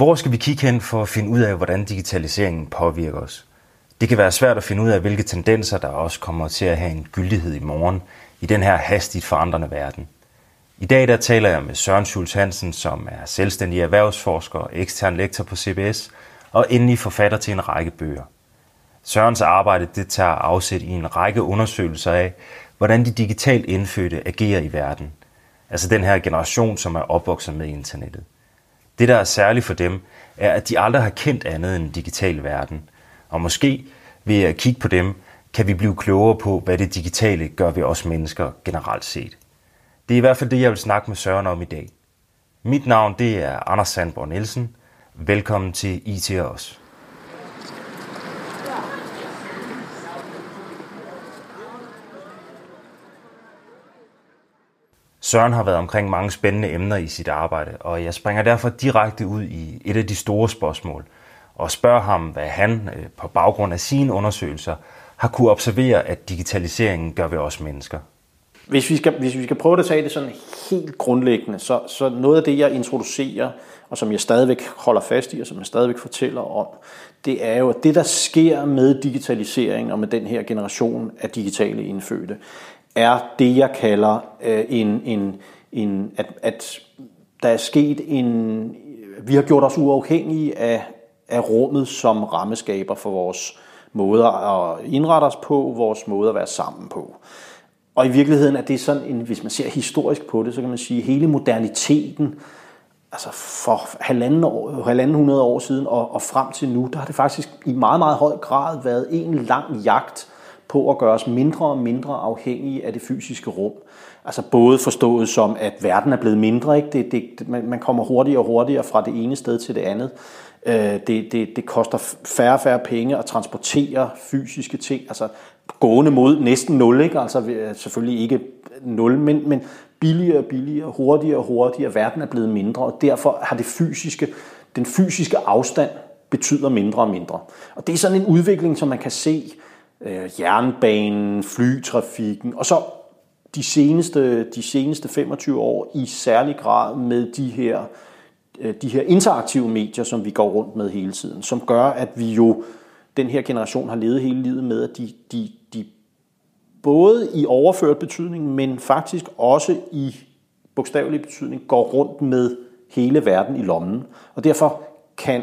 Hvor skal vi kigge hen for at finde ud af, hvordan digitaliseringen påvirker os? Det kan være svært at finde ud af, hvilke tendenser, der også kommer til at have en gyldighed i morgen i den her hastigt forandrende verden. I dag der taler jeg med Søren Schultz Hansen, som er selvstændig erhvervsforsker og ekstern lektor på CBS, og endelig forfatter til en række bøger. Sørens arbejde det tager afsæt i en række undersøgelser af, hvordan de digitalt indfødte agerer i verden. Altså den her generation, som er opvokset med internettet. Det, der er særligt for dem, er, at de aldrig har kendt andet end en digital verden. Og måske ved at kigge på dem, kan vi blive klogere på, hvad det digitale gør ved os mennesker generelt set. Det er i hvert fald det, jeg vil snakke med Søren om i dag. Mit navn det er Anders Sandborg Nielsen. Velkommen til IT og os. Søren har været omkring mange spændende emner i sit arbejde, og jeg springer derfor direkte ud i et af de store spørgsmål, og spørger ham, hvad han øh, på baggrund af sine undersøgelser har kunne observere, at digitaliseringen gør ved os mennesker. Hvis vi skal, hvis vi skal prøve at tage det sådan helt grundlæggende, så, så noget af det, jeg introducerer, og som jeg stadigvæk holder fast i, og som jeg stadigvæk fortæller om, det er jo, at det, der sker med digitalisering og med den her generation af digitale indfødte, er det, jeg kalder øh, en, en, en at, at der er sket en... Vi har gjort os uafhængige af, af rummet som rammeskaber for vores måder at indrette os på, vores måde at være sammen på. Og i virkeligheden er det sådan, en, hvis man ser historisk på det, så kan man sige, at hele moderniteten, altså for halvanden, år, halvanden hundrede år siden og, og frem til nu, der har det faktisk i meget, meget høj grad været en lang jagt på at gøre os mindre og mindre afhængige af det fysiske rum. Altså både forstået som, at verden er blevet mindre, ikke? Det, det, man kommer hurtigere og hurtigere fra det ene sted til det andet. Øh, det, det, det koster færre og færre penge at transportere fysiske ting, altså gående mod næsten nul, ikke? altså selvfølgelig ikke nul, men, men billigere og billigere, hurtigere og hurtigere, verden er blevet mindre, og derfor har det fysiske, den fysiske afstand betyder mindre og mindre. Og det er sådan en udvikling, som man kan se øh, jernbanen, flytrafikken, og så de seneste, de seneste 25 år i særlig grad med de her, øh, de her interaktive medier, som vi går rundt med hele tiden, som gør, at vi jo, den her generation har levet hele livet med, at de, de, de både i overført betydning, men faktisk også i bogstavelig betydning, går rundt med hele verden i lommen. Og derfor kan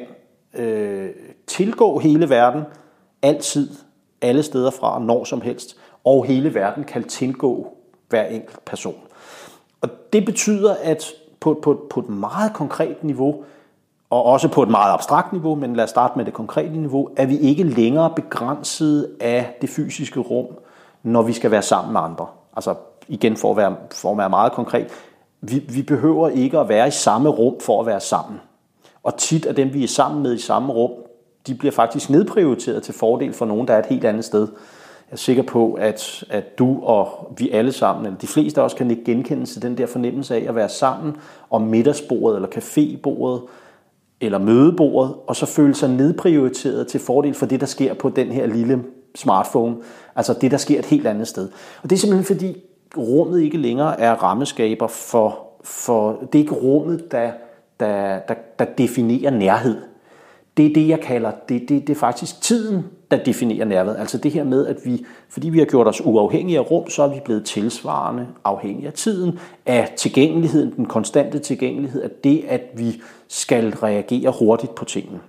øh, tilgå hele verden altid alle steder fra, når som helst, og hele verden kan tilgå hver enkelt person. Og det betyder, at på, på, på et meget konkret niveau, og også på et meget abstrakt niveau, men lad os starte med det konkrete niveau, er vi ikke længere begrænset af det fysiske rum, når vi skal være sammen med andre. Altså igen for at være, for at være meget konkret, vi, vi behøver ikke at være i samme rum for at være sammen. Og tit er dem, vi er sammen med i samme rum, de bliver faktisk nedprioriteret til fordel for nogen, der er et helt andet sted. Jeg er sikker på, at, at du og vi alle sammen, eller de fleste også kan ikke genkende til den der fornemmelse af at være sammen om middagsbordet, eller cafébordet, eller mødebordet, og så føle sig nedprioriteret til fordel for det, der sker på den her lille smartphone. Altså det, der sker et helt andet sted. Og det er simpelthen fordi, rummet ikke længere er rammeskaber for, for det er ikke rummet, der, der, der, der definerer nærhed det er det, jeg kalder, det, det, det er faktisk tiden, der definerer nærværet. Altså det her med, at vi, fordi vi har gjort os uafhængige af rum, så er vi blevet tilsvarende afhængige af tiden, af tilgængeligheden, den konstante tilgængelighed, af det, at vi skal reagere hurtigt på tingene.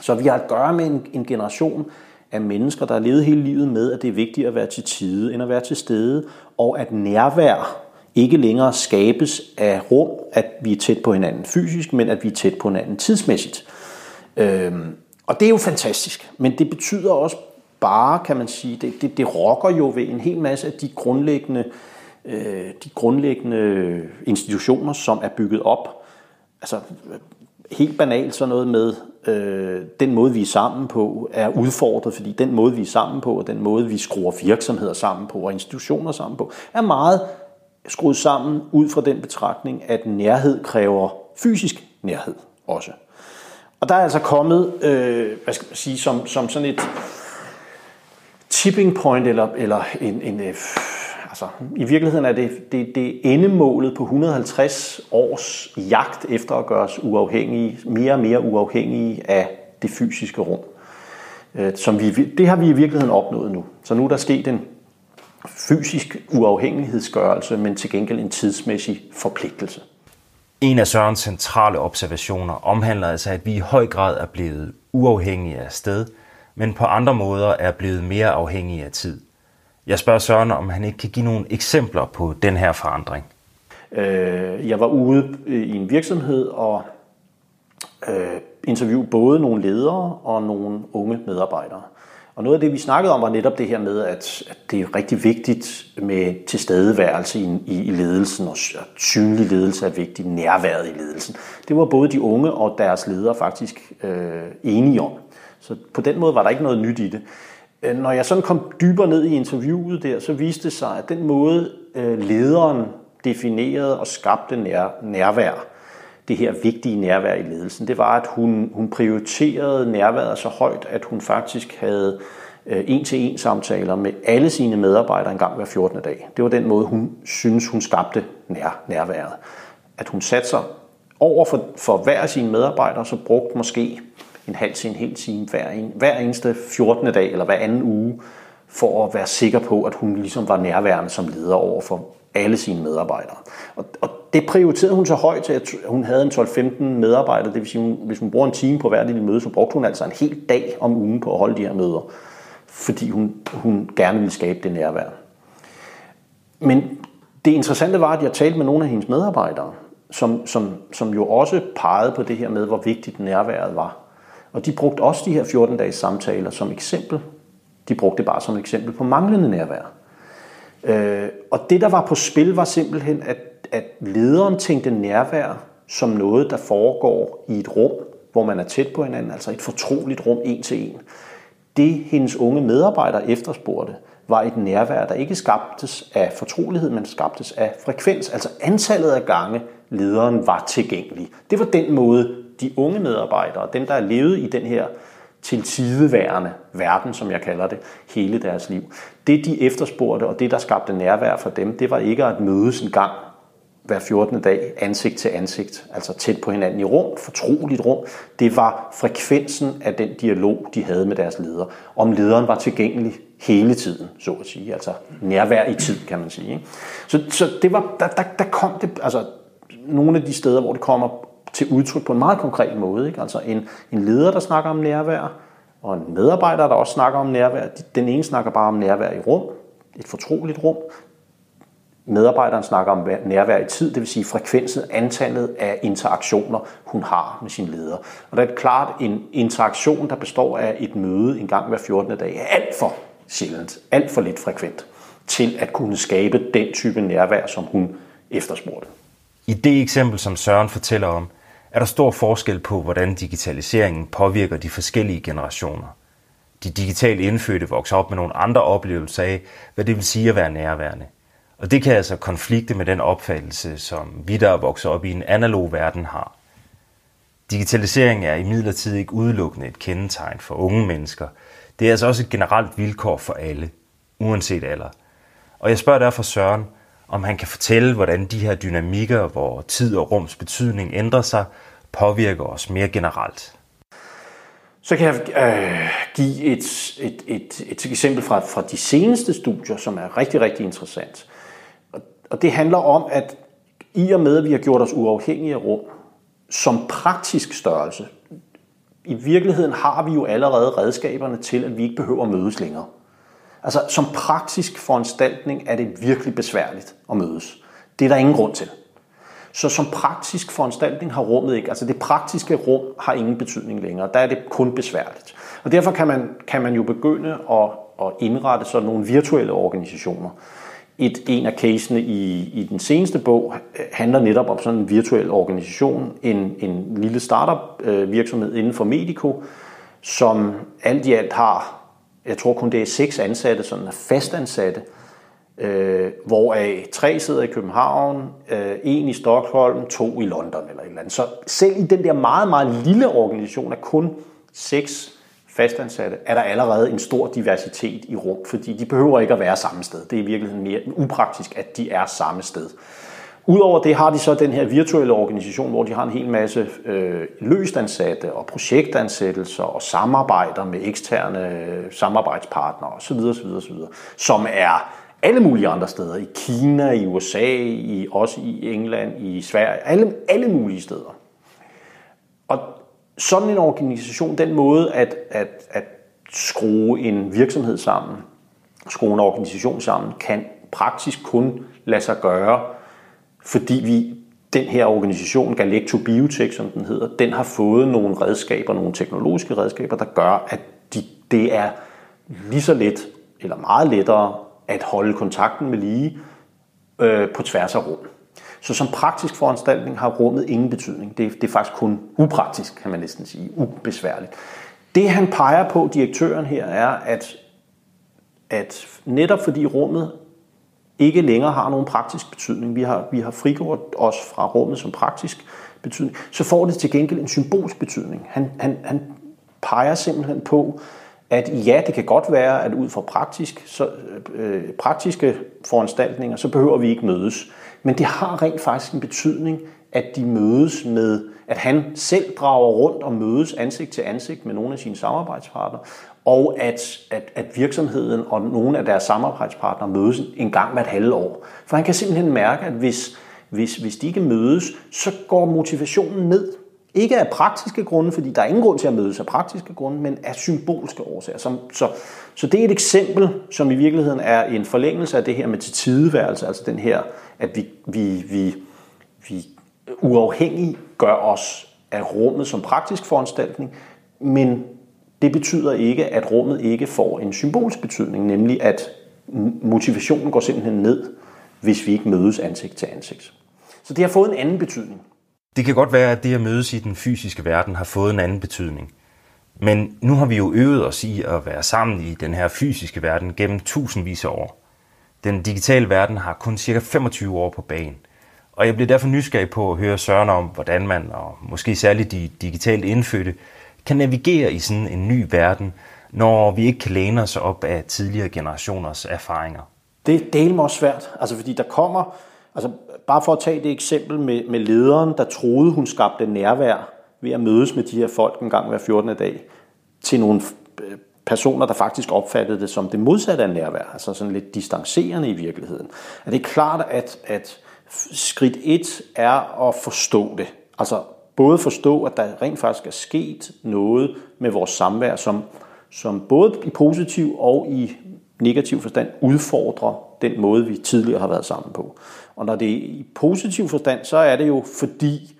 Så vi har at gøre med en, en generation af mennesker, der har levet hele livet med, at det er vigtigt at være til tide, end at være til stede, og at nærvær ikke længere skabes af rum, at vi er tæt på hinanden fysisk, men at vi er tæt på hinanden tidsmæssigt. Øhm, og det er jo fantastisk, men det betyder også bare, kan man sige, det, det, det rokker jo ved en hel masse af de grundlæggende, øh, de grundlæggende institutioner, som er bygget op. Altså helt banalt sådan noget med, øh, den måde vi er sammen på, er udfordret, fordi den måde vi er sammen på, og den måde vi skruer virksomheder sammen på, og institutioner sammen på, er meget skruet sammen ud fra den betragtning, at nærhed kræver fysisk nærhed også. Og der er altså kommet, øh, hvad skal man sige, som, som sådan et tipping point, eller, eller en, en, øh, altså, i virkeligheden er det, det, det endemålet på 150 års jagt efter at gøre os uafhængige, mere og mere uafhængige af det fysiske rum. Øh, som vi, det har vi i virkeligheden opnået nu. Så nu er der sket en fysisk uafhængighedsgørelse, men til gengæld en tidsmæssig forpligtelse. En af Sørens centrale observationer omhandler altså, at vi i høj grad er blevet uafhængige af sted, men på andre måder er blevet mere afhængige af tid. Jeg spørger Søren, om han ikke kan give nogle eksempler på den her forandring. Øh, jeg var ude i en virksomhed og øh, interviewe både nogle ledere og nogle unge medarbejdere. Og noget af det, vi snakkede om, var netop det her med, at, at det er rigtig vigtigt med tilstedeværelse i, i, i ledelsen, og synlig ledelse er vigtig, nærværet i ledelsen. Det var både de unge og deres ledere faktisk øh, enige om. Så på den måde var der ikke noget nyt i det. Øh, når jeg sådan kom dybere ned i interviewet der, så viste det sig, at den måde øh, lederen definerede og skabte nær, nærvær, det her vigtige nærvær i ledelsen, det var, at hun, hun prioriterede nærværet så højt, at hun faktisk havde øh, en-til-en samtaler med alle sine medarbejdere en gang hver 14. dag. Det var den måde, hun synes, hun skabte nær, nærværet. At hun satte sig over for, for hver af sine medarbejdere, så brugte måske en halv til en hel time hver, en, hver eneste 14. dag eller hver anden uge, for at være sikker på, at hun ligesom var nærværende som leder over for alle sine medarbejdere. Og, og det prioriterede hun så højt at hun havde en 12-15 medarbejdere, det vil sige, hvis hun bruger en time på hver lille møde, så brugte hun altså en hel dag om ugen på at holde de her møder, fordi hun, hun gerne ville skabe det nærvær. Men det interessante var, at jeg talte med nogle af hendes medarbejdere, som, som, som jo også pegede på det her med, hvor vigtigt nærværet var. Og de brugte også de her 14-dages samtaler som eksempel. De brugte det bare som eksempel på manglende nærvær. Øh, og det, der var på spil, var simpelthen, at, at lederen tænkte nærvær som noget, der foregår i et rum, hvor man er tæt på hinanden, altså et fortroligt rum en til en. Det, hendes unge medarbejdere efterspurgte, var et nærvær, der ikke skabtes af fortrolighed, men skabtes af frekvens, altså antallet af gange lederen var tilgængelig. Det var den måde, de unge medarbejdere, dem der er levet i den her til tideværende verden, som jeg kalder det, hele deres liv. Det de efterspurgte, og det der skabte nærvær for dem, det var ikke at mødes en gang hver 14. dag ansigt til ansigt, altså tæt på hinanden i rum, fortroligt rum. Det var frekvensen af den dialog, de havde med deres leder. Om lederen var tilgængelig hele tiden, så at sige. Altså nærvær i tid, kan man sige. Så, så det var, der, der, der kom det, altså nogle af de steder, hvor det kommer til udtryk på en meget konkret måde. Ikke? Altså en, en leder, der snakker om nærvær, og en medarbejder, der også snakker om nærvær. Den ene snakker bare om nærvær i rum, et fortroligt rum. Medarbejderen snakker om nærvær i tid, det vil sige frekvensen, antallet af interaktioner, hun har med sin leder. Og det er klart, en interaktion, der består af et møde en gang hver 14. dag, er alt for sjældent, alt for lidt frekvent til at kunne skabe den type nærvær, som hun efterspurgte. I det eksempel, som Søren fortæller om, er der stor forskel på, hvordan digitaliseringen påvirker de forskellige generationer. De digitalt indfødte vokser op med nogle andre oplevelser af, hvad det vil sige at være nærværende. Og det kan altså konflikte med den opfattelse, som vi, der er vokset op i en analog verden, har. Digitalisering er imidlertid ikke udelukkende et kendetegn for unge mennesker. Det er altså også et generelt vilkår for alle, uanset alder. Og jeg spørger derfor Søren, om han kan fortælle, hvordan de her dynamikker, hvor tid og rums betydning ændrer sig, påvirker os mere generelt. Så kan jeg øh, give et, et, et, et eksempel fra, fra de seneste studier, som er rigtig, rigtig interessant. Og, det handler om, at i og med, at vi har gjort os uafhængige af rum, som praktisk størrelse, i virkeligheden har vi jo allerede redskaberne til, at vi ikke behøver at mødes længere. Altså som praktisk foranstaltning er det virkelig besværligt at mødes. Det er der ingen grund til. Så som praktisk foranstaltning har rummet ikke, altså det praktiske rum har ingen betydning længere. Der er det kun besværligt. Og derfor kan man, kan man jo begynde at, at indrette sådan nogle virtuelle organisationer. Et, en af casene i, i den seneste bog øh, handler netop om sådan en virtuel organisation, en, en lille startup øh, virksomhed inden for Medico, som alt i alt har jeg tror kun det er seks ansatte, sådan fastansatte, øh, hvoraf tre sidder i København, øh, en i Stockholm, to i London eller et eller andet. Så selv i den der meget, meget lille organisation er kun seks fastansatte, er der allerede en stor diversitet i rum, fordi de behøver ikke at være samme sted. Det er i virkeligheden mere upraktisk, at de er samme sted. Udover det har de så den her virtuelle organisation, hvor de har en hel masse øh, løstansatte og projektansættelser og samarbejder med eksterne øh, samarbejdspartnere osv., osv., osv., som er alle mulige andre steder. I Kina, i USA, i, også i England, i Sverige, alle, alle mulige steder. Og sådan en organisation, den måde at, at, at skrue en virksomhed sammen, skrue en organisation sammen, kan praktisk kun lade sig gøre, fordi vi den her organisation, Galecto Biotech, som den hedder, den har fået nogle redskaber, nogle teknologiske redskaber, der gør, at de, det er lige så let, eller meget lettere, at holde kontakten med lige øh, på tværs af rum. Så som praktisk foranstaltning har rummet ingen betydning. Det, det er faktisk kun upraktisk, kan man næsten sige, ubesværligt. Det han peger på, direktøren her, er, at, at netop fordi rummet ikke længere har nogen praktisk betydning, vi har, vi har frigjort os fra rummet som praktisk betydning, så får det til gengæld en symbolsk betydning. Han, han, han peger simpelthen på, at ja, det kan godt være, at ud fra praktisk, så, øh, praktiske foranstaltninger, så behøver vi ikke mødes. Men det har rent faktisk en betydning, at de mødes med, at han selv drager rundt og mødes ansigt til ansigt med nogle af sine samarbejdspartnere, og at, at, at virksomheden og nogle af deres samarbejdspartnere mødes en gang hvert halve år. For han kan simpelthen mærke, at hvis, hvis, hvis de ikke mødes, så går motivationen ned. Ikke af praktiske grunde, fordi der er ingen grund til at mødes af praktiske grunde, men af symbolske årsager. Så, så, så det er et eksempel, som i virkeligheden er en forlængelse af det her med til tideværelse, altså den her, at vi, vi, vi, vi uafhængigt gør os af rummet som praktisk foranstaltning, men det betyder ikke, at rummet ikke får en symbolsk betydning, nemlig at motivationen går simpelthen ned, hvis vi ikke mødes ansigt til ansigt. Så det har fået en anden betydning. Det kan godt være, at det at mødes i den fysiske verden har fået en anden betydning. Men nu har vi jo øvet os i at være sammen i den her fysiske verden gennem tusindvis af år. Den digitale verden har kun cirka 25 år på banen. Og jeg bliver derfor nysgerrig på at høre Søren om, hvordan man, og måske særligt de digitalt indfødte, kan navigere i sådan en ny verden, når vi ikke kan læne os op af tidligere generationers erfaringer. Det er del også svært, altså fordi der kommer, altså bare for at tage det eksempel med, med lederen, der troede, hun skabte nærvær ved at mødes med de her folk en gang hver 14. dag, til nogle øh, personer, der faktisk opfattede det som det modsatte af nærvær, altså sådan lidt distancerende i virkeligheden. Er det klart, at, at skridt et er at forstå det. Altså både forstå, at der rent faktisk er sket noget med vores samvær, som, som både i positiv og i negativ forstand udfordrer den måde, vi tidligere har været sammen på. Og når det er i positiv forstand, så er det jo fordi,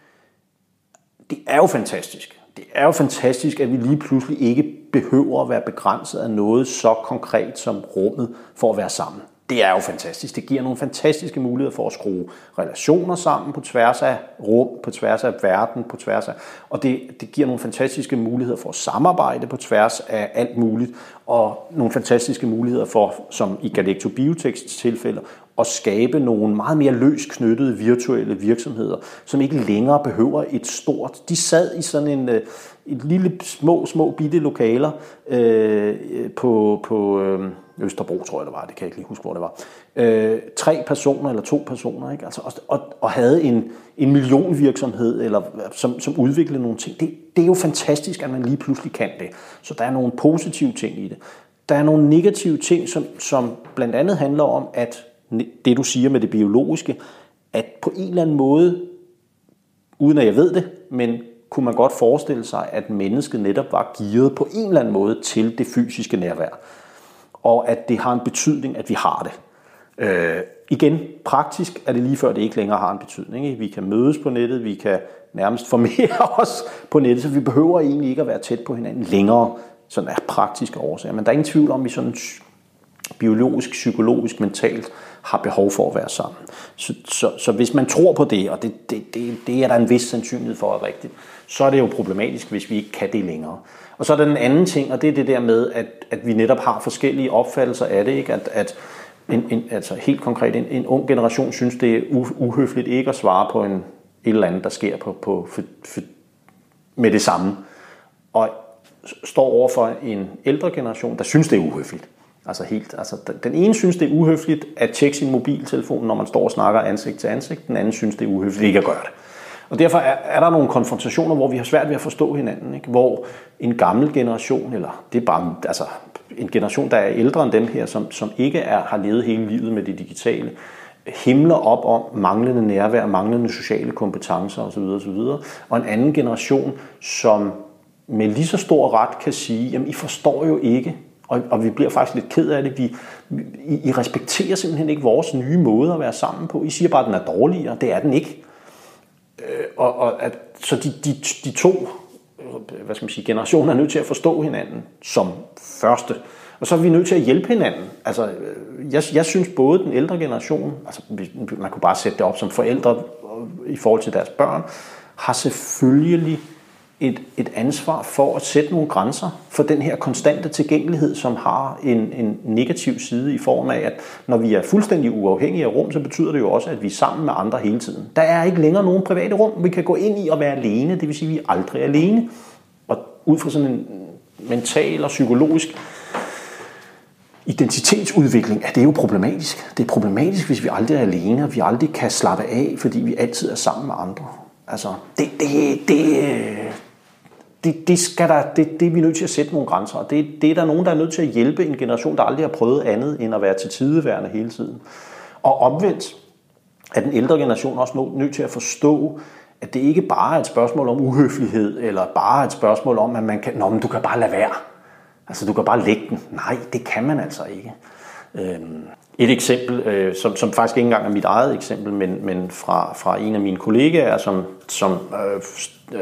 det er jo fantastisk. Det er jo fantastisk, at vi lige pludselig ikke behøver at være begrænset af noget så konkret som rummet for at være sammen det er jo fantastisk. Det giver nogle fantastiske muligheder for at skrue relationer sammen på tværs af rum, på tværs af verden, på tværs af... Og det, det giver nogle fantastiske muligheder for at samarbejde på tværs af alt muligt, og nogle fantastiske muligheder for, som i Galecto Biotechs tilfælde, at skabe nogle meget mere løs knyttede virtuelle virksomheder, som ikke længere behøver et stort... De sad i sådan en, øh, et lille små, små bitte lokaler øh, på, på øh, Østerbro, tror jeg det var, det kan jeg ikke lige huske, hvor det var. Øh, tre personer eller to personer, ikke? Altså, og, og, og havde en, en millionvirksomhed, eller, som, som udviklede nogle ting. Det, det er jo fantastisk, at man lige pludselig kan det. Så der er nogle positive ting i det. Der er nogle negative ting, som, som blandt andet handler om, at det du siger med det biologiske, at på en eller anden måde, uden at jeg ved det, men kunne man godt forestille sig, at mennesket netop var gearet på en eller anden måde til det fysiske nærvær. Og at det har en betydning, at vi har det. Øh, igen, praktisk er det lige før, det ikke længere har en betydning. Ikke? Vi kan mødes på nettet, vi kan nærmest formere os på nettet, så vi behøver egentlig ikke at være tæt på hinanden længere, sådan er praktiske årsager. Men der er ingen tvivl om, at vi sådan biologisk, psykologisk, mentalt har behov for at være sammen. Så, så, så hvis man tror på det, og det, det, det, det er der en vis sandsynlighed for at rigtigt, så er det jo problematisk, hvis vi ikke kan det længere. Og så er der den anden ting, og det er det der med, at, at vi netop har forskellige opfattelser af det, ikke? At, at en, en, altså helt konkret, en, en ung generation synes, det er uhøfligt ikke at svare på en, et eller andet, der sker på, på, for, for, med det samme. Og står over for en ældre generation, der synes, det er uhøfligt. Altså helt, altså den ene synes, det er uhøfligt at tjekke sin mobiltelefon, når man står og snakker ansigt til ansigt. Den anden synes, det er uhøfligt ikke at gøre det. Og derfor er, er der nogle konfrontationer, hvor vi har svært ved at forstå hinanden. Ikke? Hvor en gammel generation, eller det er bare altså, en generation, der er ældre end dem her, som, som ikke er, har levet hele livet med det digitale, himler op om manglende nærvær, manglende sociale kompetencer osv. osv. Og en anden generation, som med lige så stor ret kan sige, jamen I forstår jo ikke, og, og vi bliver faktisk lidt ked af det, vi, I, I respekterer simpelthen ikke vores nye måde at være sammen på. I siger bare, at den er dårligere, det er den ikke. Øh, og, og at, så de, de, de to øh, hvad skal man sige, generationer er nødt til at forstå hinanden som første. Og så er vi nødt til at hjælpe hinanden. Altså, øh, jeg, jeg synes både den ældre generation, altså man kunne bare sætte det op som forældre øh, i forhold til deres børn, har selvfølgelig et, et ansvar for at sætte nogle grænser for den her konstante tilgængelighed, som har en, en negativ side i form af, at når vi er fuldstændig uafhængige af rum, så betyder det jo også, at vi er sammen med andre hele tiden. Der er ikke længere nogen private rum, vi kan gå ind i og være alene, det vil sige, at vi er aldrig alene. Og ud fra sådan en mental og psykologisk identitetsudvikling, er det jo problematisk. Det er problematisk, hvis vi aldrig er alene, og vi aldrig kan slappe af, fordi vi altid er sammen med andre. Altså, det, det, det, det, det, skal der, det, det er vi nødt til at sætte nogle grænser. Og det, det er der nogen, der er nødt til at hjælpe en generation, der aldrig har prøvet andet end at være til tideværende hele tiden. Og omvendt er den ældre generation også nødt til at forstå, at det ikke bare er et spørgsmål om uhøflighed, eller bare et spørgsmål om, at man kan, Nå, men du kan bare lade være. Altså, du kan bare lægge den. Nej, det kan man altså ikke. Øhm, et eksempel, øh, som, som faktisk ikke engang er mit eget eksempel, men, men fra, fra en af mine kollegaer, som, som øh,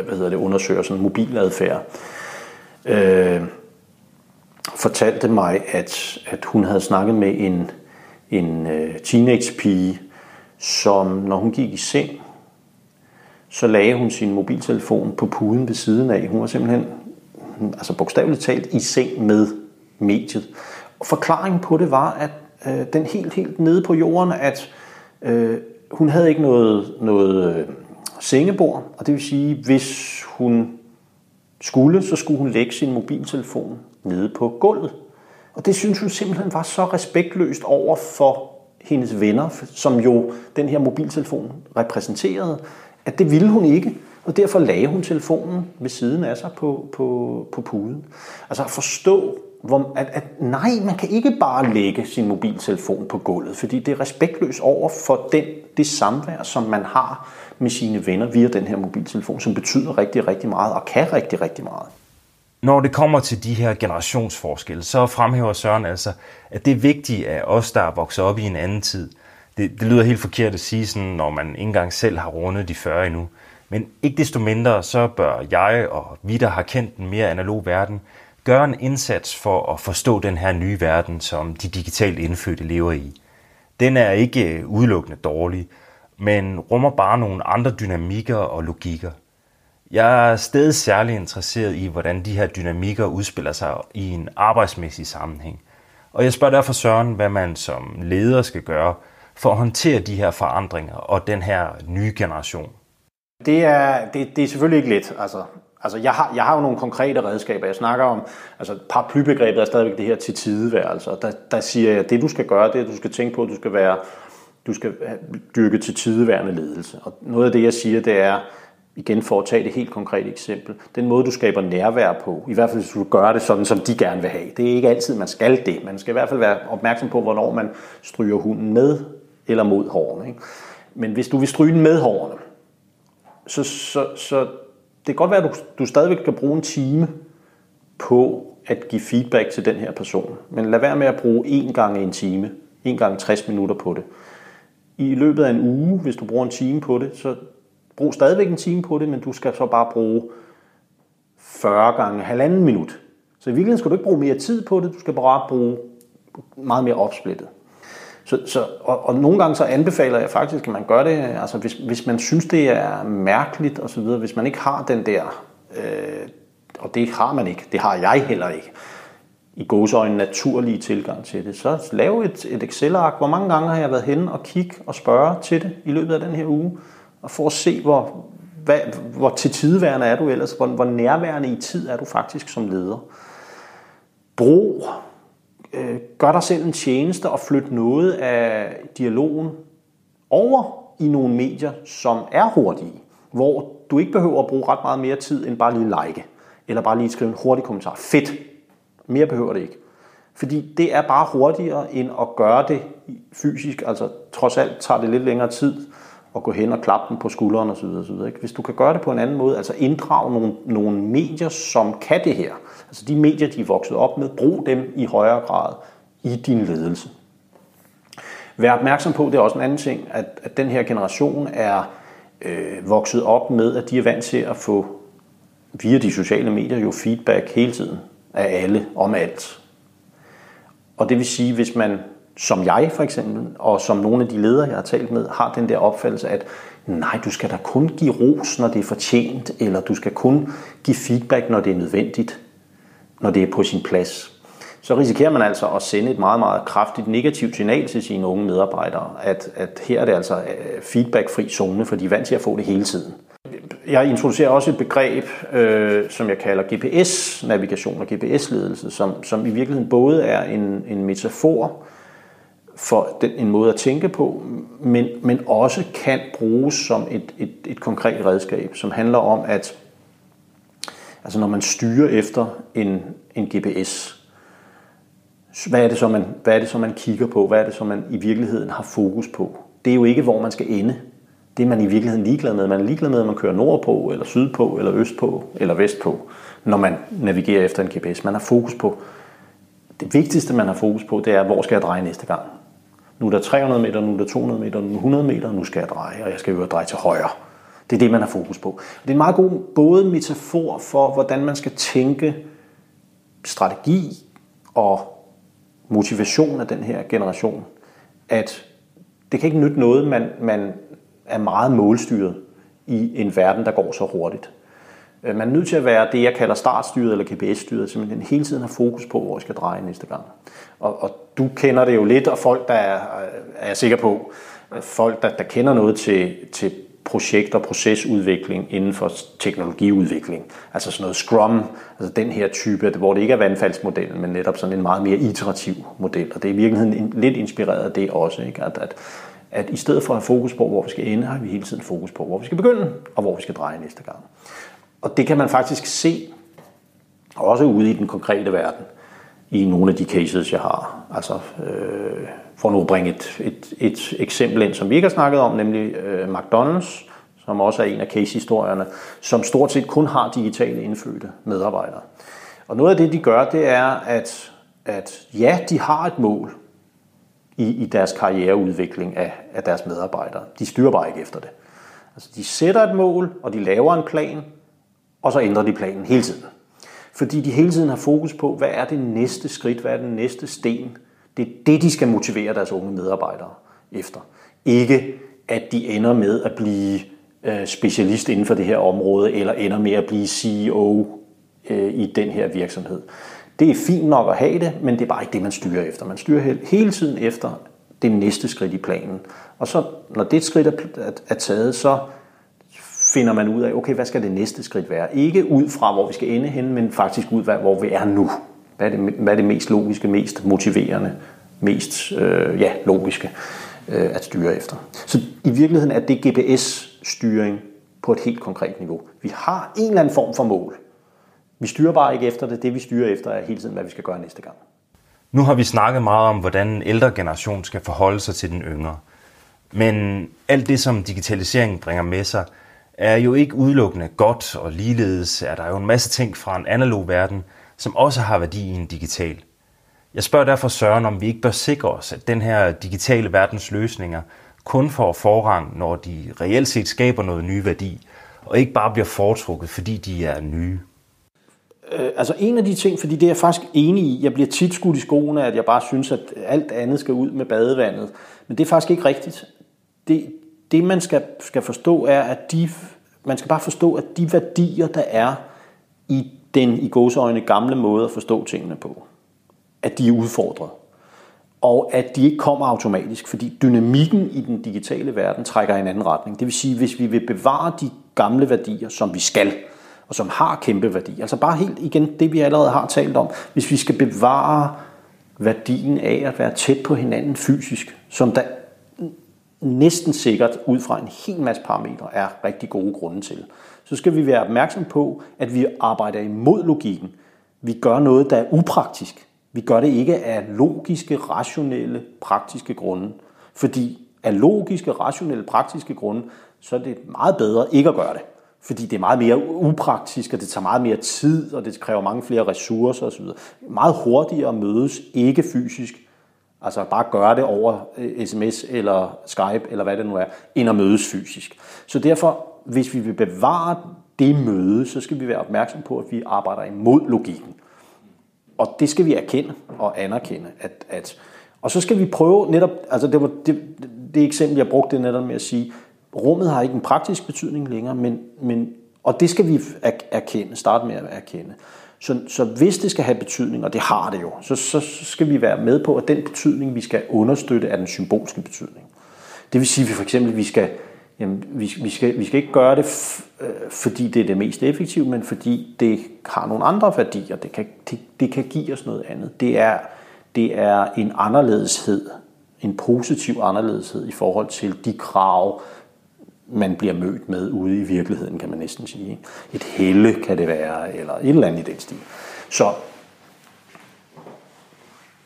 hvad hedder det, undersøger sådan mobiladfærd, øh, fortalte mig, at, at hun havde snakket med en, en øh, teenage-pige, som når hun gik i seng, så lagde hun sin mobiltelefon på puden ved siden af. Hun var simpelthen, altså bogstaveligt talt, i seng med mediet. Og forklaringen på det var, at øh, den helt, helt nede på jorden, at øh, hun havde ikke noget, noget øh, sengebord, og det vil sige, hvis hun skulle, så skulle hun lægge sin mobiltelefon nede på gulvet. Og det synes hun simpelthen var så respektløst over for hendes venner, som jo den her mobiltelefon repræsenterede, at det ville hun ikke. Og derfor lagde hun telefonen ved siden af sig på, på, på puden. Altså at forstå, hvor, at, at nej, man kan ikke bare lægge sin mobiltelefon på gulvet, fordi det er respektløst over for den, det samvær, som man har med sine venner via den her mobiltelefon, som betyder rigtig, rigtig meget og kan rigtig, rigtig meget. Når det kommer til de her generationsforskelle, så fremhæver Søren altså, at det er vigtigt, at os, der er vokset op i en anden tid, det, det lyder helt forkert at sige sådan, når man ikke engang selv har rundet de 40 endnu, men ikke desto mindre, så bør jeg og vi, der har kendt den mere analog verden, gøre en indsats for at forstå den her nye verden, som de digitalt indfødte lever i. Den er ikke øh, udelukkende dårlig, men rummer bare nogle andre dynamikker og logikker. Jeg er stadig særlig interesseret i, hvordan de her dynamikker udspiller sig i en arbejdsmæssig sammenhæng. Og jeg spørger derfor Søren, hvad man som leder skal gøre for at håndtere de her forandringer og den her nye generation. Det er, det, det er selvfølgelig ikke let. Altså, Altså, jeg har, jeg har jo nogle konkrete redskaber. Jeg snakker om, altså paraplybegrebet er stadigvæk det her til tideværelse. Der, der siger jeg, at det du skal gøre, det er, at du skal tænke på, at du skal være, du skal dyrke til tideværende ledelse. Og noget af det, jeg siger, det er, igen for at tage det helt konkrete eksempel, den måde, du skaber nærvær på, i hvert fald hvis du gør det sådan, som de gerne vil have. Det er ikke altid, man skal det. Man skal i hvert fald være opmærksom på, hvornår man stryger hunden med eller mod hårene. Ikke? Men hvis du vil stryge den med hårene, så, så, så det kan godt være, at du, du stadigvæk kan bruge en time på at give feedback til den her person. Men lad være med at bruge en gang en time, en gang 60 minutter på det. I løbet af en uge, hvis du bruger en time på det, så brug stadigvæk en time på det, men du skal så bare bruge 40 gange halvanden minut. Så i virkeligheden skal du ikke bruge mere tid på det, du skal bare bruge meget mere opsplittet. Så, så, og, og nogle gange så anbefaler jeg faktisk, at man gør det, altså hvis, hvis man synes, det er mærkeligt osv., hvis man ikke har den der, øh, og det har man ikke, det har jeg heller ikke, i gåsøjne naturlige tilgang til det, så lav et, et Excel-ark. Hvor mange gange har jeg været henne og kigge og spørge til det i løbet af den her uge, og for at se, hvor, hvad, hvor til tidværende er du ellers? Hvor, hvor nærværende i tid er du faktisk som leder? Brug, øh, gør dig selv en tjeneste og flytte noget af dialogen over i nogle medier, som er hurtige, hvor du ikke behøver at bruge ret meget mere tid end bare lige like, eller bare lige skrive en hurtig kommentar. Fedt. Mere behøver det ikke. Fordi det er bare hurtigere end at gøre det fysisk. Altså trods alt tager det lidt længere tid at gå hen og klappe dem på skulderen osv. osv. Ikke? Hvis du kan gøre det på en anden måde, altså inddrage nogle, nogle medier, som kan det her, altså de medier, de er vokset op med, brug dem i højere grad i din ledelse. Vær opmærksom på, det er også en anden ting, at, at den her generation er øh, vokset op med, at de er vant til at få via de sociale medier jo feedback hele tiden af alle om alt. Og det vil sige, hvis man som jeg for eksempel, og som nogle af de ledere, jeg har talt med, har den der opfattelse, at nej, du skal da kun give ros, når det er fortjent, eller du skal kun give feedback, når det er nødvendigt, når det er på sin plads. Så risikerer man altså at sende et meget, meget kraftigt negativt signal til sine unge medarbejdere, at, at her er det altså øh, feedbackfri zone, for de er vant til at få det hele tiden. Jeg introducerer også et begreb, øh, som jeg kalder GPS-navigation og GPS-ledelse, som, som i virkeligheden både er en, en metafor for den, en måde at tænke på, men, men også kan bruges som et, et, et konkret redskab, som handler om, at altså når man styrer efter en, en GPS, hvad er, det så, man, hvad er det så, man kigger på? Hvad er det så, man i virkeligheden har fokus på? Det er jo ikke, hvor man skal ende. Det er man i virkeligheden ligeglad med. Man er ligeglad med, at man kører nordpå, eller sydpå, eller østpå, eller vestpå, når man navigerer efter en GPS. Man har fokus på, det vigtigste, man har fokus på, det er, hvor skal jeg dreje næste gang? Nu er der 300 meter, nu er der 200 meter, nu er 100 meter, nu skal jeg dreje, og jeg skal jo dreje til højre. Det er det, man har fokus på. Det er en meget god både metafor for, hvordan man skal tænke strategi og motivation af den her generation, at det kan ikke nytte noget, man, man er meget målstyret i en verden, der går så hurtigt. Øh, man er nødt til at være det, jeg kalder startstyret eller GPS-styret, simpelthen hele tiden har fokus på, hvor jeg skal dreje næste gang. Og, og du kender det jo lidt, og folk, der er, er jeg sikker på, øh, folk, der, der kender noget til, til projekt- og procesudvikling inden for teknologiudvikling. Altså sådan noget Scrum, altså den her type, hvor det ikke er vandfaldsmodellen, men netop sådan en meget mere iterativ model. Og det er i virkeligheden lidt inspireret af det også, ikke? At, at, at i stedet for at have fokus på, hvor vi skal ende, har vi hele tiden fokus på, hvor vi skal begynde, og hvor vi skal dreje næste gang. Og det kan man faktisk se, også ude i den konkrete verden, i nogle af de cases, jeg har. Altså, øh, for nu at bringe et, et, et eksempel ind, som vi ikke har snakket om, nemlig øh, McDonald's, som også er en af case-historierne, som stort set kun har digitale indfødte medarbejdere. Og noget af det, de gør, det er, at, at ja, de har et mål i, i deres karriereudvikling af, af deres medarbejdere. De styrer bare ikke efter det. Altså, de sætter et mål, og de laver en plan, og så ændrer de planen hele tiden. Fordi de hele tiden har fokus på, hvad er det næste skridt, hvad er den næste sten. Det er det, de skal motivere deres unge medarbejdere efter. Ikke at de ender med at blive øh, specialist inden for det her område, eller ender med at blive CEO øh, i den her virksomhed. Det er fint nok at have det, men det er bare ikke det, man styrer efter. Man styrer hele tiden efter det næste skridt i planen. Og så, når det skridt er taget, så finder man ud af, okay, hvad skal det næste skridt være? Ikke ud fra, hvor vi skal ende hen, men faktisk ud fra, hvor vi er nu. Hvad er det, hvad er det mest logiske, mest motiverende, mest øh, ja, logiske øh, at styre efter? Så i virkeligheden er det GPS-styring på et helt konkret niveau. Vi har en eller anden form for mål. Vi styrer bare ikke efter det. Det vi styrer efter er hele tiden, hvad vi skal gøre næste gang. Nu har vi snakket meget om, hvordan en ældre generation skal forholde sig til den yngre. Men alt det, som digitaliseringen bringer med sig, er jo ikke udelukkende godt, og ligeledes er der jo en masse ting fra en analog verden, som også har værdi i en digital. Jeg spørger derfor Søren, om vi ikke bør sikre os, at den her digitale verdens løsninger kun får forrang, når de reelt set skaber noget ny værdi, og ikke bare bliver foretrukket, fordi de er nye. Øh, altså en af de ting, fordi det er jeg faktisk enig i, jeg bliver tit skudt i skoene, at jeg bare synes, at alt andet skal ud med badevandet. Men det er faktisk ikke rigtigt. Det, det man skal, skal forstå er, at de, man skal bare forstå, at de værdier, der er i den i gåseøjne gamle måde at forstå tingene på, at de er udfordret. og at de ikke kommer automatisk, fordi dynamikken i den digitale verden trækker i en anden retning. Det vil sige, hvis vi vil bevare de gamle værdier, som vi skal, og som har kæmpe værdi, altså bare helt igen det, vi allerede har talt om, hvis vi skal bevare værdien af at være tæt på hinanden fysisk, som der næsten sikkert ud fra en hel masse parametre er rigtig gode grunde til, så skal vi være opmærksom på, at vi arbejder imod logikken. Vi gør noget, der er upraktisk. Vi gør det ikke af logiske, rationelle, praktiske grunde. Fordi af logiske, rationelle, praktiske grunde, så er det meget bedre ikke at gøre det. Fordi det er meget mere upraktisk, og det tager meget mere tid, og det kræver mange flere ressourcer osv. Meget hurtigere at mødes, ikke fysisk, altså bare gøre det over øh, sms eller Skype, eller hvad det nu er, end at mødes fysisk. Så derfor, hvis vi vil bevare det møde, så skal vi være opmærksom på, at vi arbejder imod logikken. Og det skal vi erkende og anerkende. At, at, og så skal vi prøve netop, altså det var det, det eksempel, jeg brugte det netop med at sige, rummet har ikke en praktisk betydning længere, men, men, og det skal vi erkende, starte med at erkende. Så, så hvis det skal have betydning, og det har det jo, så, så skal vi være med på, at den betydning, vi skal understøtte, er den symbolske betydning. Det vil sige, at vi for eksempel vi skal Jamen, vi, vi, skal, vi skal ikke gøre det, øh, fordi det er det mest effektive, men fordi det har nogle andre værdier. Det kan, det, det kan give os noget andet. Det er, det er en anderledeshed, en positiv anderledeshed i forhold til de krav, man bliver mødt med ude i virkeligheden, kan man næsten sige. Et helle kan det være, eller et eller andet i den stil. Så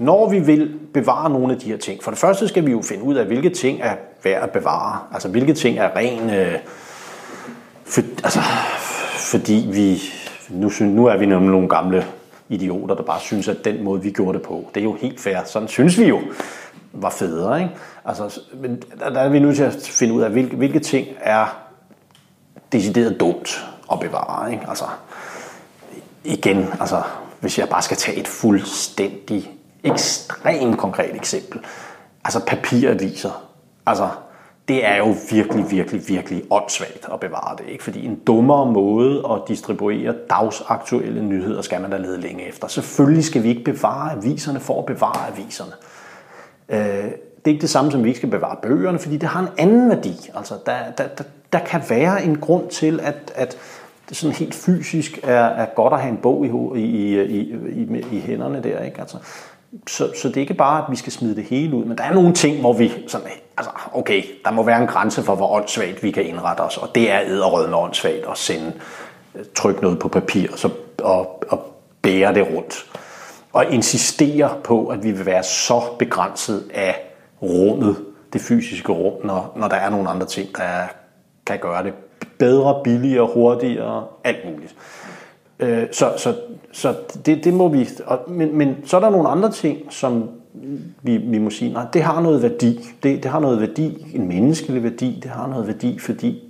når vi vil bevare nogle af de her ting, for det første skal vi jo finde ud af, hvilke ting er værd at bevare. Altså hvilke ting er ren... Øh, for, altså, fordi vi... Nu, nu er vi nemlig nogle gamle idioter, der bare synes, at den måde, vi gjorde det på, det er jo helt fair. Sådan synes vi jo var federe. Ikke? Altså, men der, der er vi nødt til at finde ud af, hvilke, hvilke ting er decideret dumt at bevare. Ikke? Altså, igen, altså, hvis jeg bare skal tage et fuldstændig ekstremt konkret eksempel. Altså papiraviser. Altså, det er jo virkelig, virkelig, virkelig åndssvagt at bevare det. Ikke? Fordi en dummere måde at distribuere dagsaktuelle nyheder skal man da lede længe efter. Selvfølgelig skal vi ikke bevare aviserne for at bevare aviserne. Øh, det er ikke det samme som, vi ikke skal bevare bøgerne, fordi det har en anden værdi. Altså, der, der, der, der kan være en grund til, at, at det sådan helt fysisk er, er godt at have en bog i, i, i, i, i hænderne der. Ikke? Altså, så, så det er ikke bare, at vi skal smide det hele ud, men der er nogle ting, hvor vi sådan, altså, okay, der må være en grænse for, hvor åndssvagt vi kan indrette os, og det er æderrødende åndssvagt at sende, øh, trykke noget på papir og, så, og, og bære det rundt. Og insistere på, at vi vil være så begrænset af rummet, det fysiske rum, når, når der er nogle andre ting, der kan gøre det bedre, billigere, hurtigere, alt muligt. Øh, så så, så det, det må vi... Og, men, men så er der nogle andre ting, som vi, vi må sige, nej, det har noget værdi. Det, det har noget værdi, en menneskelig værdi, det har noget værdi, fordi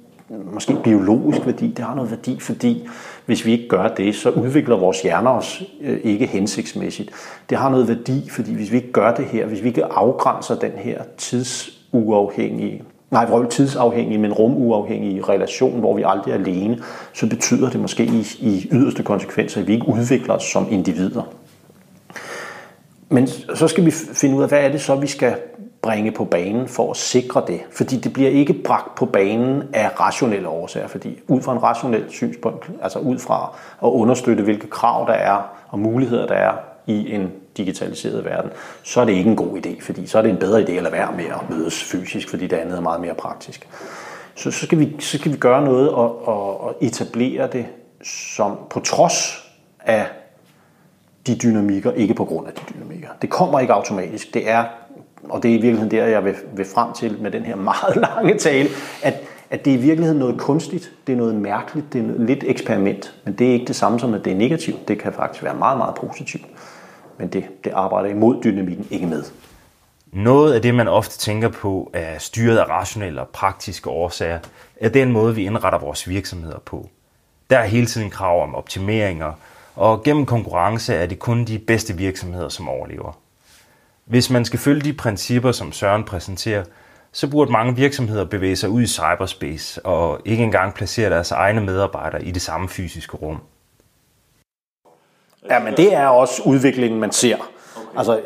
måske biologisk værdi, det har noget værdi, fordi hvis vi ikke gør det, så udvikler vores hjerner os øh, ikke hensigtsmæssigt. Det har noget værdi, fordi hvis vi ikke gør det her, hvis vi ikke afgrænser den her tidsuafhængige nej, vrøvl tidsafhængige, men rumuafhængig relation, hvor vi aldrig er alene, så betyder det måske i, i yderste konsekvenser, at vi ikke udvikler os som individer. Men så skal vi finde ud af, hvad er det så, vi skal bringe på banen for at sikre det. Fordi det bliver ikke bragt på banen af rationelle årsager, fordi ud fra en rationel synspunkt, altså ud fra at understøtte, hvilke krav der er og muligheder der er i en digitaliserede verden, så er det ikke en god idé, fordi så er det en bedre idé at lade være med at mødes fysisk, fordi det andet er meget mere praktisk. Så, så, skal, vi, så skal vi gøre noget og, og, og etablere det som på trods af de dynamikker, ikke på grund af de dynamikker. Det kommer ikke automatisk. Det er, og det er i virkeligheden der, jeg vil, vil frem til med den her meget lange tale, at, at det er i virkeligheden noget kunstigt, det er noget mærkeligt, det er noget, lidt eksperiment, men det er ikke det samme som, at det er negativt. Det kan faktisk være meget, meget positivt men det, det arbejder imod dynamikken ikke med. Noget af det, man ofte tænker på, er styret af rationelle og praktiske årsager, er den måde, vi indretter vores virksomheder på. Der er hele tiden krav om optimeringer, og gennem konkurrence er det kun de bedste virksomheder, som overlever. Hvis man skal følge de principper, som Søren præsenterer, så burde mange virksomheder bevæge sig ud i cyberspace og ikke engang placere deres egne medarbejdere i det samme fysiske rum. Ja, men det er også udviklingen, man ser. Altså,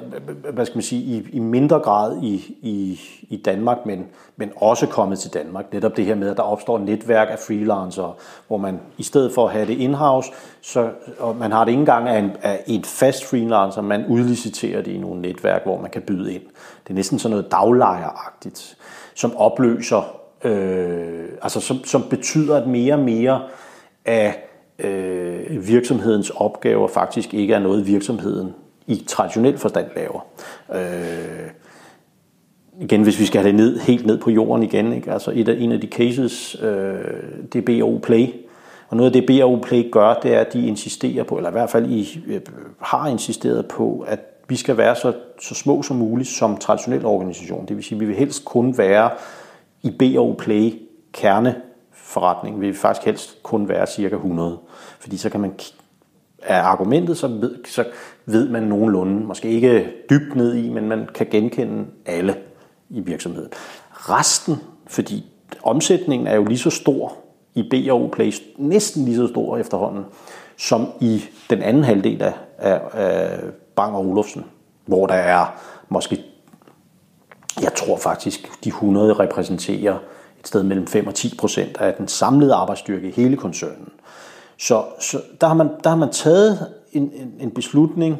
hvad skal man sige, i, i mindre grad i, i, i Danmark, men, men også kommet til Danmark. Netop det her med, at der opstår et netværk af freelancere, hvor man i stedet for at have det in-house, så, og man har det ikke engang af, en, af et fast freelancer, man udliciterer det i nogle netværk, hvor man kan byde ind. Det er næsten sådan noget daglejeragtigt, som opløser, øh, altså som, som betyder, at mere og mere af øh, virksomhedens opgaver faktisk ikke er noget, virksomheden i traditionel forstand laver. Øh, igen, hvis vi skal have det ned, helt ned på jorden igen, ikke? altså et af, en af de cases, øh, det er BO Play. Og noget af det BO Play gør, det er, at de insisterer på, eller i hvert fald I øh, har insisteret på, at vi skal være så, så små som muligt som traditionel organisation. Det vil sige, at vi vil helst kun være i BO Play kerne vi vil faktisk helst kun være cirka 100. Fordi så kan man af argumentet, så ved, så ved man nogenlunde, måske ikke dybt ned i, men man kan genkende alle i virksomheden. Resten, fordi omsætningen er jo lige så stor i B&O Place, næsten lige så stor efterhånden, som i den anden halvdel af, af, af Bang og Olufsen, hvor der er måske, jeg tror faktisk, de 100 repræsenterer sted mellem 5 og 10 procent af den samlede arbejdsstyrke i hele koncernen. Så, så der, har man, der har man taget en, en, en beslutning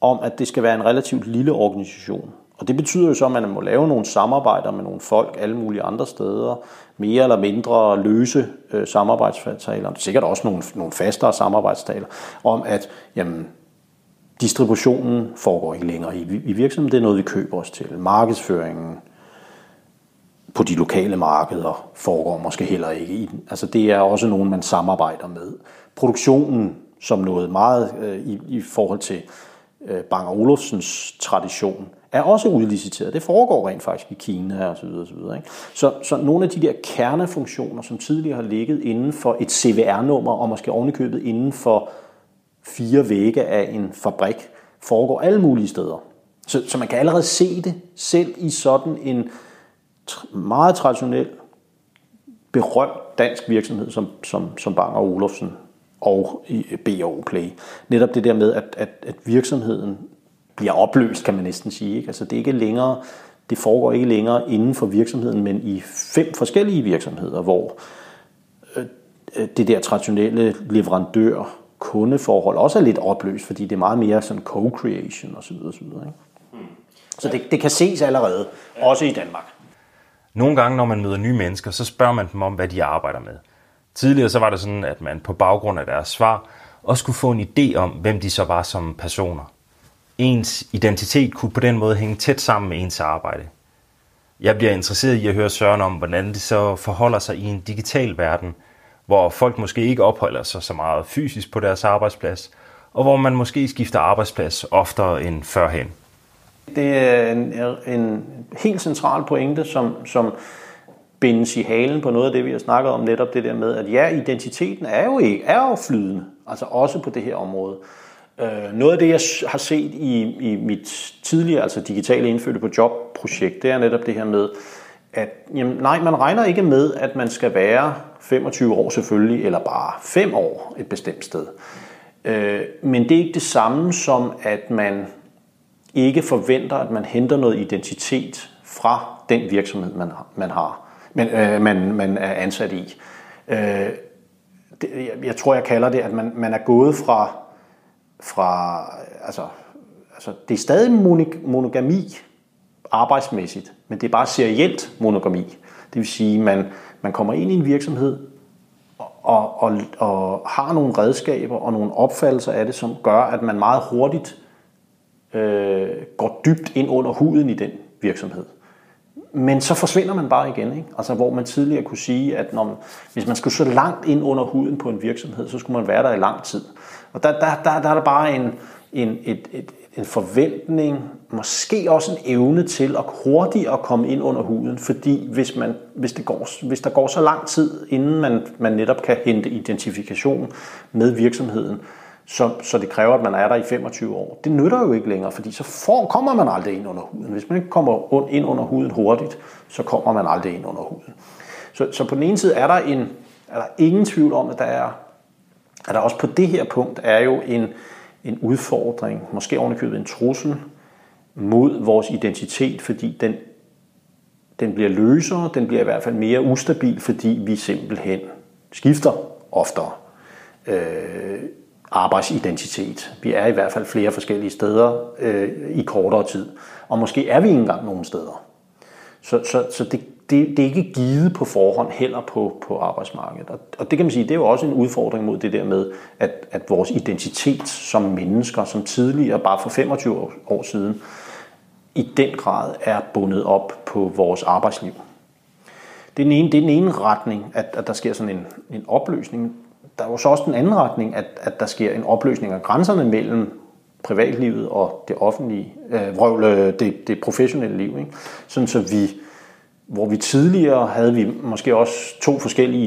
om, at det skal være en relativt lille organisation. Og det betyder jo så, at man må lave nogle samarbejder med nogle folk alle mulige andre steder, mere eller mindre løse øh, samarbejdsaftaler, sikkert også nogle, nogle fastere samarbejdsaftaler, om at jamen, distributionen foregår ikke længere i, i virksomheden, det er noget, vi køber os til. Markedsføringen, på de lokale markeder foregår måske heller ikke i den. Altså det er også nogen, man samarbejder med. Produktionen som noget meget øh, i, i forhold til øh, Bang Olufsens tradition, er også udliciteret. Det foregår rent faktisk i Kina og så videre, så, videre, ikke? så, så nogle af de der kernefunktioner, som tidligere har ligget inden for et CVR-nummer, og måske ovenikøbet inden for fire vægge af en fabrik, foregår alle mulige steder. Så, så man kan allerede se det selv i sådan en meget traditionel, berømt dansk virksomhed som, som, som Bang og Olufsen og B&O Play. Netop det der med, at, at, at virksomheden bliver opløst, kan man næsten sige. Ikke? Altså det er ikke længere, det foregår ikke længere inden for virksomheden, men i fem forskellige virksomheder, hvor øh, det der traditionelle leverandør kundeforhold også er lidt opløst, fordi det er meget mere sådan co-creation osv. osv. Ikke? Så det, det kan ses allerede, også i Danmark. Nogle gange, når man møder nye mennesker, så spørger man dem om, hvad de arbejder med. Tidligere så var det sådan, at man på baggrund af deres svar også kunne få en idé om, hvem de så var som personer. Ens identitet kunne på den måde hænge tæt sammen med ens arbejde. Jeg bliver interesseret i at høre Søren om, hvordan det så forholder sig i en digital verden, hvor folk måske ikke opholder sig så meget fysisk på deres arbejdsplads, og hvor man måske skifter arbejdsplads oftere end førhen. Det er en, en helt central pointe, som, som bindes i halen på noget af det, vi har snakket om netop det der med, at ja, identiteten er jo, ikke, er jo flydende, altså også på det her område. Øh, noget af det, jeg har set i, i mit tidligere, altså digitale indfødte på job-projekt, det er netop det her med, at jamen, nej, man regner ikke med, at man skal være 25 år selvfølgelig, eller bare 5 år et bestemt sted. Øh, men det er ikke det samme som, at man ikke forventer, at man henter noget identitet fra den virksomhed, man, man har, men, øh, man, man er ansat i. Øh, det, jeg, jeg tror, jeg kalder det, at man, man er gået fra, fra altså, altså, det er stadig monogami arbejdsmæssigt, men det er bare serielt monogami. Det vil sige, at man, man kommer ind i en virksomhed og, og, og har nogle redskaber og nogle opfattelser af det, som gør, at man meget hurtigt øh, går dybt ind under huden i den virksomhed. Men så forsvinder man bare igen. Ikke? Altså, hvor man tidligere kunne sige, at når man, hvis man skulle så langt ind under huden på en virksomhed, så skulle man være der i lang tid. Og der, der, der, der er der bare en, en, et, et, en forventning, måske også en evne til at hurtigt at komme ind under huden, fordi hvis, man, hvis, det går, hvis der går så lang tid, inden man, man netop kan hente identifikation med virksomheden, så, så det kræver, at man er der i 25 år. Det nytter jo ikke længere, fordi så får, kommer man aldrig ind under huden. Hvis man ikke kommer ind under huden hurtigt, så kommer man aldrig ind under huden. Så, så på den ene side er der, en, er der ingen tvivl om, at der er, at der også på det her punkt er jo en, en udfordring, måske ovenikøbet en trussel mod vores identitet, fordi den, den bliver løsere, den bliver i hvert fald mere ustabil, fordi vi simpelthen skifter oftere øh, arbejdsidentitet. Vi er i hvert fald flere forskellige steder øh, i kortere tid, og måske er vi ikke engang nogen steder. Så, så, så det, det, det er ikke givet på forhånd heller på, på arbejdsmarkedet. Og, og det kan man sige, det er jo også en udfordring mod det der med, at, at vores identitet som mennesker, som tidligere, bare for 25 år, år siden, i den grad er bundet op på vores arbejdsliv. Det er den ene, det er den ene retning, at, at der sker sådan en, en opløsning. Der er jo så også den anden retning, at, at der sker en opløsning af grænserne mellem privatlivet og det offentlige, øh, vrøvle, øh, det, det professionelle liv. Ikke? Sådan så vi, hvor vi tidligere havde vi måske også to forskellige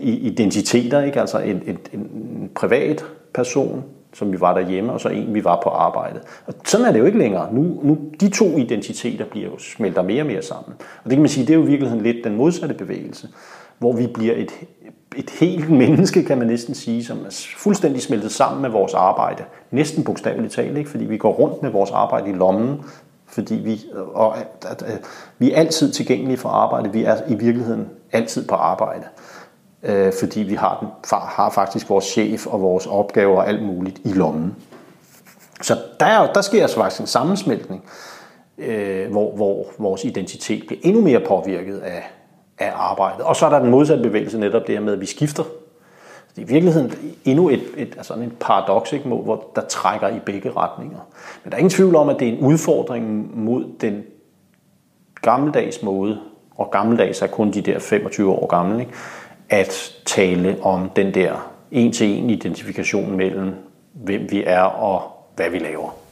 identiteter, ikke? altså en, en, en privat person, som vi var derhjemme, og så en, vi var på arbejde. Og sådan er det jo ikke længere. Nu, nu de to identiteter bliver jo smelter mere og mere sammen. Og det kan man sige, det er jo i virkeligheden lidt den modsatte bevægelse, hvor vi bliver et, et helt menneske, kan man næsten sige, som er fuldstændig smeltet sammen med vores arbejde. Næsten bogstaveligt talt, ikke? fordi vi går rundt med vores arbejde i lommen, fordi vi, og at, at, at, vi er altid tilgængelige for arbejde. Vi er i virkeligheden altid på arbejde øh, fordi vi har, den, har faktisk vores chef og vores opgaver og alt muligt i lommen. Så der, der sker altså faktisk en sammensmeltning, øh, hvor, hvor vores identitet bliver endnu mere påvirket af, af arbejdet. Og så er der den modsatte bevægelse netop det her med, at vi skifter. Det er i virkeligheden endnu et, et, altså en paradoks, ikke, hvor der trækker i begge retninger. Men der er ingen tvivl om, at det er en udfordring mod den gammeldags måde, og gammeldags er kun de der 25 år gamle, ikke? at tale om den der en-til-en identifikation mellem, hvem vi er og hvad vi laver.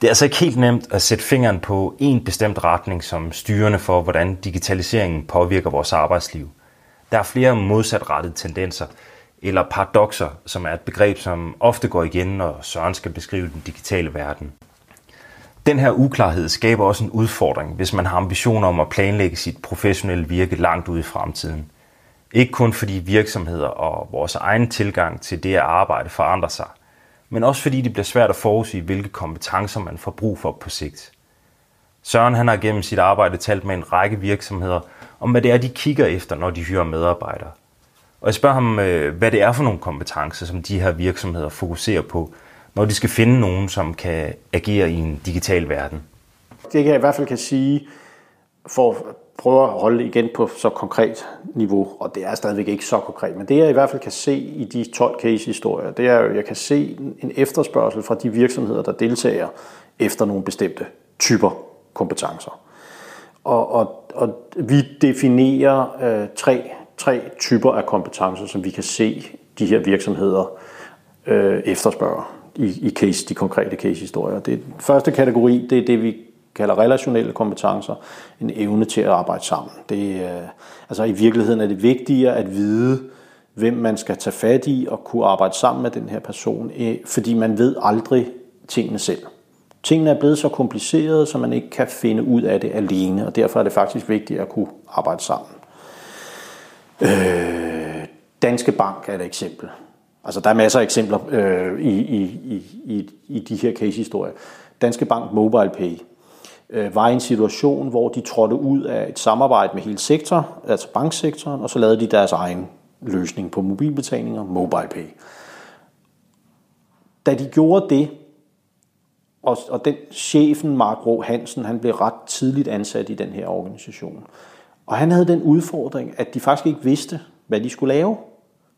Det er altså ikke helt nemt at sætte fingeren på en bestemt retning som styrende for, hvordan digitaliseringen påvirker vores arbejdsliv. Der er flere modsatrettede tendenser, eller paradoxer, som er et begreb, som ofte går igen, når Søren skal beskrive den digitale verden. Den her uklarhed skaber også en udfordring, hvis man har ambitioner om at planlægge sit professionelle virke langt ud i fremtiden – ikke kun fordi virksomheder og vores egen tilgang til det at arbejde forandrer sig, men også fordi det bliver svært at forudsige, hvilke kompetencer man får brug for på sigt. Søren han har gennem sit arbejde talt med en række virksomheder om, hvad det er, de kigger efter, når de hyrer medarbejdere. Og jeg spørger ham, øh, hvad det er for nogle kompetencer, som de her virksomheder fokuserer på, når de skal finde nogen, som kan agere i en digital verden. Det jeg i hvert fald kan sige, for prøver at holde igen på så konkret niveau, og det er stadigvæk ikke så konkret, men det jeg i hvert fald kan se i de 12 case-historier, det er jo, at jeg kan se en efterspørgsel fra de virksomheder, der deltager efter nogle bestemte typer kompetencer. Og, og, og vi definerer øh, tre, tre typer af kompetencer, som vi kan se de her virksomheder øh, efterspørger i, i case, de konkrete case-historier. Det første kategori, det er det, vi kalder relationelle kompetencer, en evne til at arbejde sammen. Det, øh, altså i virkeligheden er det vigtigere at vide, hvem man skal tage fat i og kunne arbejde sammen med den her person, øh, fordi man ved aldrig tingene selv. Tingene er blevet så komplicerede, så man ikke kan finde ud af det alene, og derfor er det faktisk vigtigt at kunne arbejde sammen. Øh, Danske Bank er et eksempel. Altså, der er masser af eksempler øh, i, i, i, i de her case-historier. Danske Bank Mobile Pay Øh, var i en situation, hvor de trådte ud af et samarbejde med hele sektor, altså banksektoren, og så lavede de deres egen løsning på mobilbetalinger, MobilePay. Da de gjorde det, og, og den chefen, Mark Rå Hansen, han blev ret tidligt ansat i den her organisation. Og han havde den udfordring, at de faktisk ikke vidste, hvad de skulle lave.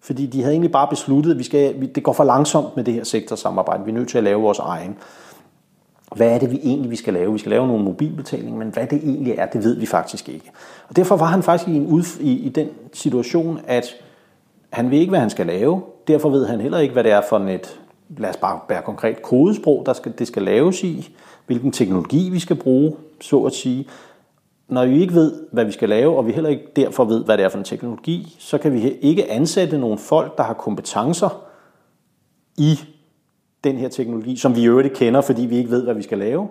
Fordi de havde egentlig bare besluttet, at vi skal, det går for langsomt med det her sektorsamarbejde. Vi er nødt til at lave vores egen hvad er det vi egentlig vi skal lave? Vi skal lave nogle mobilbetalinger, men hvad det egentlig er, det ved vi faktisk ikke. Og derfor var han faktisk i, en udf- i, i den situation, at han ved ikke, hvad han skal lave. Derfor ved han heller ikke, hvad det er for et, lad os bare være konkret, kodesprog, der skal, det skal laves i, hvilken teknologi vi skal bruge, så at sige. Når vi ikke ved, hvad vi skal lave, og vi heller ikke derfor ved, hvad det er for en teknologi, så kan vi ikke ansætte nogle folk, der har kompetencer i den her teknologi, som vi i øvrigt kender, fordi vi ikke ved, hvad vi skal lave.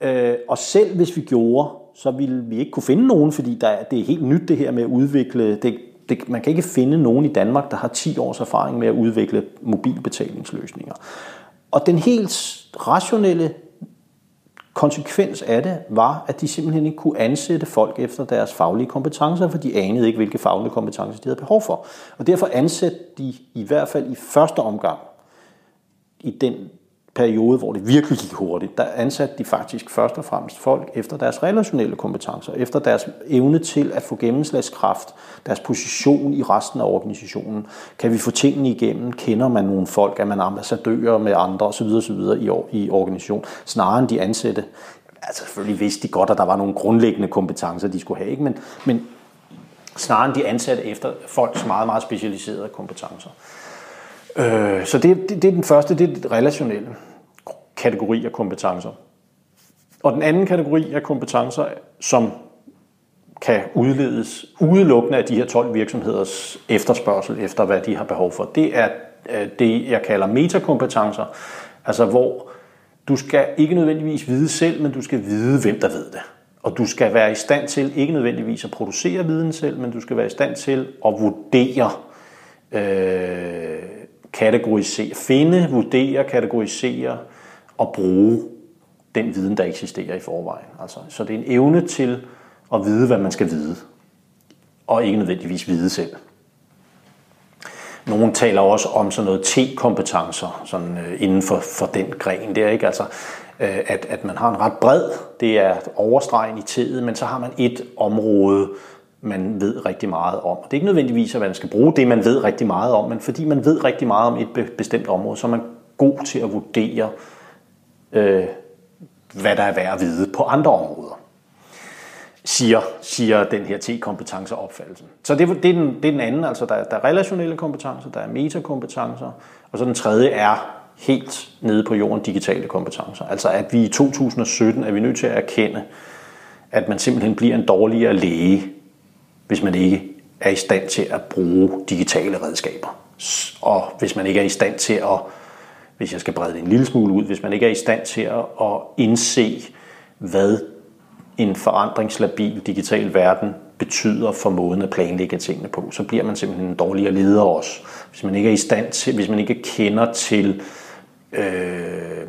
Øh, og selv hvis vi gjorde, så ville vi ikke kunne finde nogen, fordi der, det er helt nyt det her med at udvikle. Det, det, man kan ikke finde nogen i Danmark, der har 10 års erfaring med at udvikle mobilbetalingsløsninger. Og den helt rationelle konsekvens af det var, at de simpelthen ikke kunne ansætte folk efter deres faglige kompetencer, for de anede ikke, hvilke faglige kompetencer de havde behov for. Og derfor ansatte de i hvert fald i første omgang i den periode, hvor det virkelig gik hurtigt, der ansatte de faktisk først og fremmest folk efter deres relationelle kompetencer, efter deres evne til at få gennemslagskraft, deres position i resten af organisationen. Kan vi få tingene igennem? Kender man nogle folk? Er man ambassadører med andre osv. osv. i, i organisationen? Snarere end de ansatte. Altså selvfølgelig vidste de godt, at der var nogle grundlæggende kompetencer, de skulle have, ikke? Men, men snarere end de ansatte efter folks meget, meget specialiserede kompetencer. Øh, så det, det, det er den første, det er den relationelle kategori af kompetencer. Og den anden kategori af kompetencer, som kan udledes udelukkende af de her 12 virksomheders efterspørgsel efter, hvad de har behov for, det er øh, det, jeg kalder metakompetencer, altså hvor du skal ikke nødvendigvis vide selv, men du skal vide, hvem der ved det. Og du skal være i stand til ikke nødvendigvis at producere viden selv, men du skal være i stand til at vurdere øh, kategorisere, finde, vurdere, kategorisere og bruge den viden, der eksisterer i forvejen. Altså, så det er en evne til at vide, hvad man skal vide, og ikke nødvendigvis vide selv. Nogle taler også om sådan noget T-kompetencer sådan, øh, inden for, for den gren der, ikke? Altså, øh, at, at man har en ret bred, det er overstregen i T'et, men så har man et område, man ved rigtig meget om. Det er ikke nødvendigvis, at man skal bruge det, man ved rigtig meget om, men fordi man ved rigtig meget om et bestemt område, så er man god til at vurdere, øh, hvad der er værd at vide på andre områder, siger, siger den her T-kompetenceopfattelsen. Så det, det, er den, det er den anden, altså der, der er relationelle kompetencer, der er metakompetencer, og så den tredje er helt nede på jorden digitale kompetencer. Altså at vi i 2017 er vi nødt til at erkende, at man simpelthen bliver en dårligere læge, hvis man ikke er i stand til at bruge digitale redskaber. Og hvis man ikke er i stand til at, hvis jeg skal brede det en lille smule ud, hvis man ikke er i stand til at, at indse, hvad en forandringslabil digital verden betyder for måden at planlægge tingene på, så bliver man simpelthen en dårligere leder også. Hvis man ikke er i stand til, hvis man ikke kender til, øh,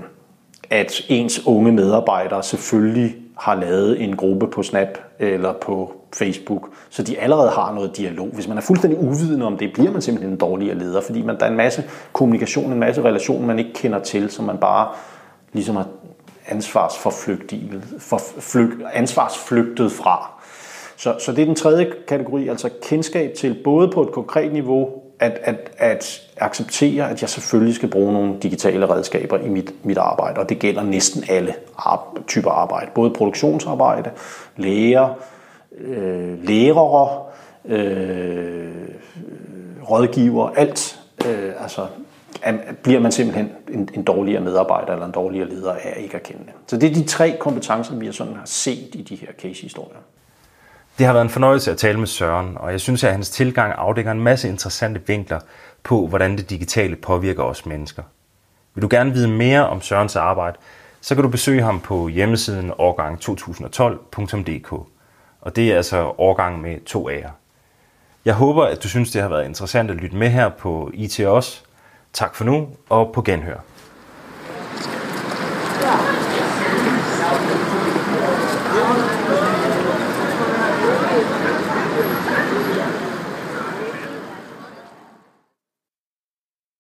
at ens unge medarbejdere selvfølgelig har lavet en gruppe på Snap eller på Facebook, så de allerede har noget dialog. Hvis man er fuldstændig uvidende om det, bliver man simpelthen en dårligere leder, fordi man, der er en masse kommunikation, en masse relation, man ikke kender til, som man bare ligesom har ansvarsforflygtet, for, flyg, ansvarsflygtet fra. Så, så det er den tredje kategori, altså kendskab til både på et konkret niveau, at, at, at acceptere, at jeg selvfølgelig skal bruge nogle digitale redskaber i mit, mit arbejde, og det gælder næsten alle typer arbejde, både produktionsarbejde, læger, øh, lærere, øh, rådgiver, alt. Øh, altså, bliver man simpelthen en, en dårligere medarbejder eller en dårligere leder af ikke at kende det. Så det er de tre kompetencer, vi sådan har set i de her case-historier. Det har været en fornøjelse at tale med Søren, og jeg synes, at hans tilgang afdækker en masse interessante vinkler på, hvordan det digitale påvirker os mennesker. Vil du gerne vide mere om Sørens arbejde, så kan du besøge ham på hjemmesiden årgang2012.dk. Og det er altså årgang med to A'er. Jeg håber, at du synes, det har været interessant at lytte med her på IT også. Tak for nu, og på genhør.